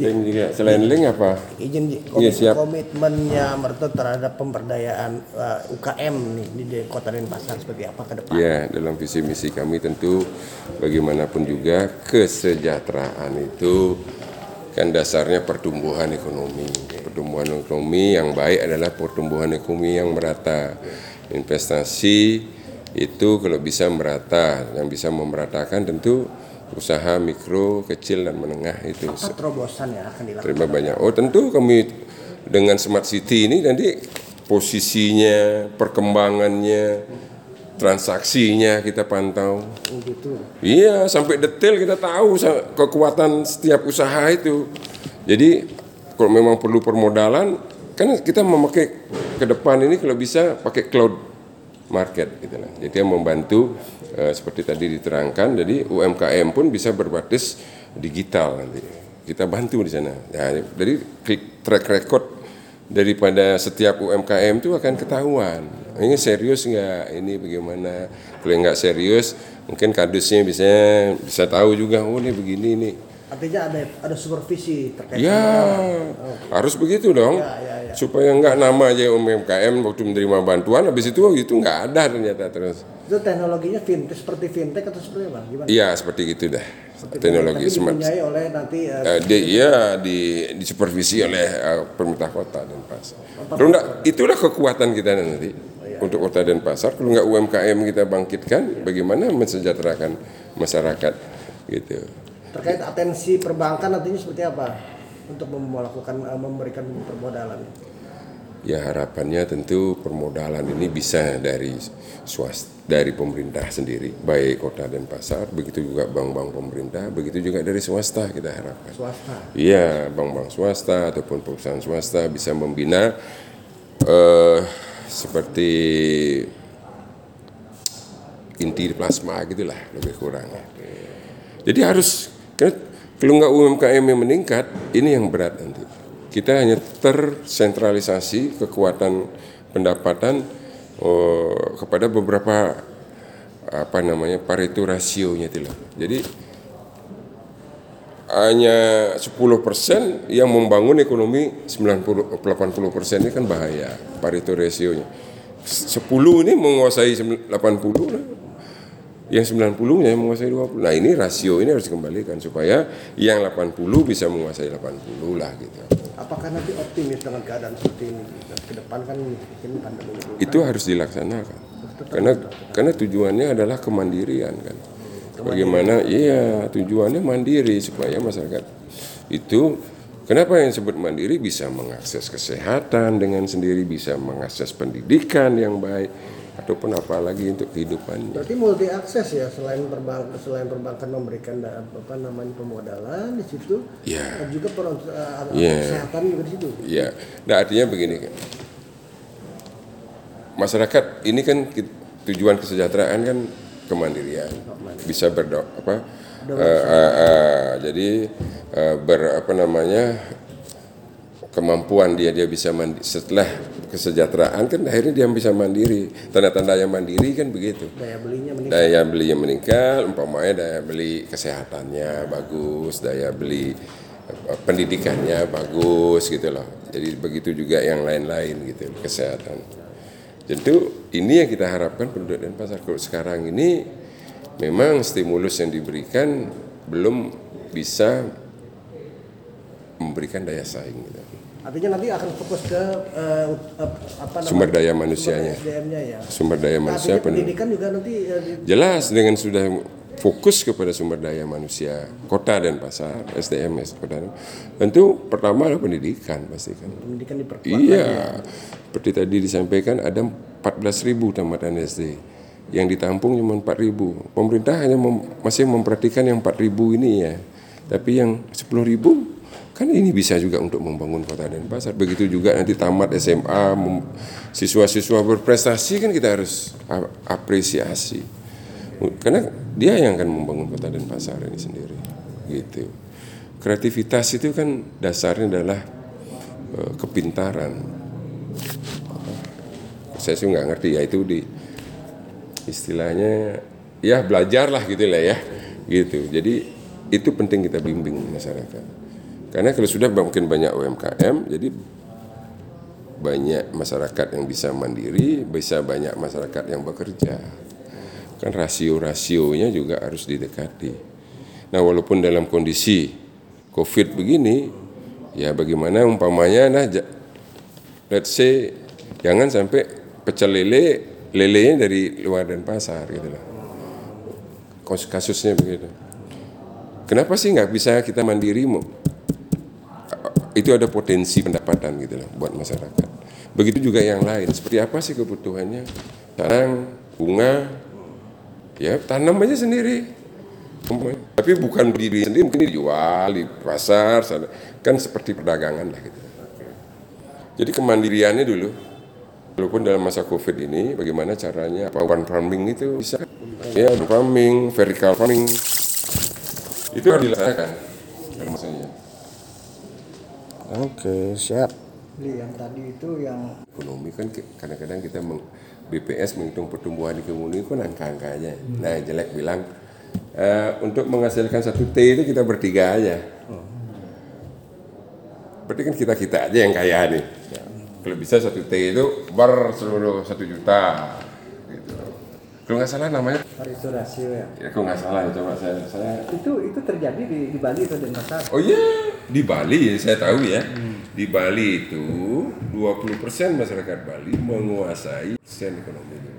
Link juga. Selain link apa? izin Iya, komit- siap. komitmennya Mertu terhadap pemberdayaan uh, UKM nih di, di Kota Denpasar seperti apa ke depan? Ya, dalam visi misi kami tentu bagaimanapun juga kesejahteraan itu kan dasarnya pertumbuhan ekonomi. Pertumbuhan ekonomi yang baik adalah pertumbuhan ekonomi yang merata. Investasi itu kalau bisa merata, yang bisa memeratakan tentu usaha mikro, kecil dan menengah itu Apa terobosan yang akan dilakukan? terima banyak. Oh tentu kami dengan smart city ini nanti posisinya, perkembangannya, transaksinya kita pantau. Gitu. Iya, sampai detail kita tahu kekuatan setiap usaha itu. Jadi kalau memang perlu permodalan, kan kita memakai ke depan ini kalau bisa pakai cloud market gitu lah. Jadi yang membantu eh, seperti tadi diterangkan, jadi UMKM pun bisa berbasis digital nanti. Kita bantu di sana. Nah, jadi klik- track record daripada setiap UMKM itu akan ketahuan. Ini serius nggak? Ini bagaimana? Kalau nggak serius, mungkin kadusnya bisa bisa tahu juga. Oh ini begini nih. Artinya ada ada supervisi terkait Ya, pemodal. harus begitu dong. Ya, ya, ya. Supaya nggak nama aja UMKM waktu menerima bantuan, habis itu oh, itu nggak ada ternyata terus. Itu teknologinya fintech seperti fintech atau seperti apa? Gimana? Iya seperti gitu dah. Seperti Teknologi tapi smart. dipunyai oleh nanti uh, Eh, di, iya di disupervisi oleh eh, pemerintah kota dan pasar. Kalau enggak, itulah kekuatan kita nanti untuk kota dan pasar. Kalau nggak UMKM kita bangkitkan, bagaimana mensejahterakan masyarakat gitu. Terkait atensi perbankan nantinya seperti apa untuk melakukan uh, memberikan permodalan. Ya harapannya tentu permodalan ini bisa dari swasta, dari pemerintah sendiri, baik kota dan pasar, begitu juga bank-bank pemerintah, begitu juga dari swasta kita harapkan. Swasta. Iya, bank-bank swasta ataupun perusahaan swasta bisa membina eh, seperti inti plasma gitulah lebih kurang. Jadi harus kan kalau nggak UMKM yang meningkat, ini yang berat nanti. Kita hanya tersentralisasi kekuatan pendapatan eh, kepada beberapa apa namanya pareto rasionya loh. Jadi hanya 10% yang membangun ekonomi 90 80% ini kan bahaya Pareto rasionya. 10 ini menguasai 80 lah. Yang 90 nya menguasai 20. Nah, ini rasio ini harus dikembalikan supaya yang 80 bisa menguasai 80 lah gitu. Apakah nanti optimis dengan keadaan seperti ini? Ke depan kan ini pandemi. Itu harus dilaksanakan. Karena karena tujuannya adalah kemandirian kan. Bagaimana iya tujuannya mandiri supaya masyarakat itu kenapa yang disebut mandiri bisa mengakses kesehatan dengan sendiri bisa mengakses pendidikan yang baik ataupun apalagi untuk kehidupannya. Berarti multi akses ya selain perbank selain perbankan memberikan apa namanya pemodalan di situ, dan juga per, uh, Ya. kesehatan juga di situ. Ya, nah artinya begini kan. Masyarakat ini kan tujuan kesejahteraan kan kemandirian, bisa berdo apa? eh, eh, eh, jadi eh, ber apa namanya kemampuan dia dia bisa mandi, setelah kesejahteraan kan akhirnya dia bisa mandiri. Tanda-tanda yang mandiri kan begitu Daya belinya meningkat. daya belinya meningkat, umpamanya daya beli kesehatannya bagus, daya beli eh, pendidikannya bagus gitu loh. Jadi begitu juga yang lain-lain gitu kesehatan. Tentu ini yang kita harapkan penduduk dan pasar kalau sekarang ini memang stimulus yang diberikan belum bisa memberikan daya saing gitu. Artinya nanti akan fokus ke uh, apa namanya? Sumber daya manusianya. Sumber SDM-nya ya. Sumber daya manusia Artinya penuh. pendidikan juga nanti uh, di- Jelas dengan sudah fokus kepada sumber daya manusia kota dan pasar SDM ya, kota dan- tentu pertama adalah pendidikan pasti kan. pendidikan diperkuat. Iya, seperti tadi disampaikan ada 14.000 tamatan SD yang ditampung cuma 4.000. Pemerintah hanya mem- masih memperhatikan yang 4.000 ini ya, tapi yang 10.000 kan ini bisa juga untuk membangun kota dan pasar. Begitu juga nanti tamat SMA, siswa-siswa berprestasi kan kita harus apresiasi. Karena dia yang akan membangun kota dan pasar ini sendiri. Gitu. Kreativitas itu kan dasarnya adalah eh, kepintaran. Saya sih nggak ngerti ya itu di istilahnya ya belajar lah gitu lah ya gitu. Jadi itu penting kita bimbing masyarakat. Karena kalau sudah makin banyak UMKM, jadi banyak masyarakat yang bisa mandiri, bisa banyak masyarakat yang bekerja. Kan rasio-rasionya juga harus didekati. Nah, walaupun dalam kondisi Covid begini, ya bagaimana umpamanya nah let's say jangan sampai pecel lele lelenya dari luar dan pasar gitu loh. Kasusnya begitu. Kenapa sih nggak bisa kita mandiri itu ada potensi pendapatan gitu loh buat masyarakat. Begitu juga yang lain. Seperti apa sih kebutuhannya? Tanam, bunga, ya tanam aja sendiri. Tapi bukan berdiri sendiri, mungkin dijual di pasar, sana. kan seperti perdagangan lah gitu. Jadi kemandiriannya dulu, walaupun dalam masa COVID ini, bagaimana caranya apa farming itu bisa, ya farming, vertical farming, itu harus dilaksanakan. Maksudnya. Oke, siap. Beli yang tadi itu yang ekonomi kan kadang-kadang kita meng, BPS menghitung pertumbuhan ekonomi kan angka-angkanya. Nah jelek bilang eh, untuk menghasilkan satu T itu kita bertiga aja. Berarti kan kita kita aja yang kaya nih. Kalau bisa satu T itu ber seluruh satu juta. Kalau nggak salah namanya, itu rasio ya. ya, kalau nggak salah ya coba saya saya Itu itu terjadi di, di Bali atau Denpasar? Oh iya, di Bali saya tahu ya. Di Bali itu 20% masyarakat Bali menguasai sen ekonomi.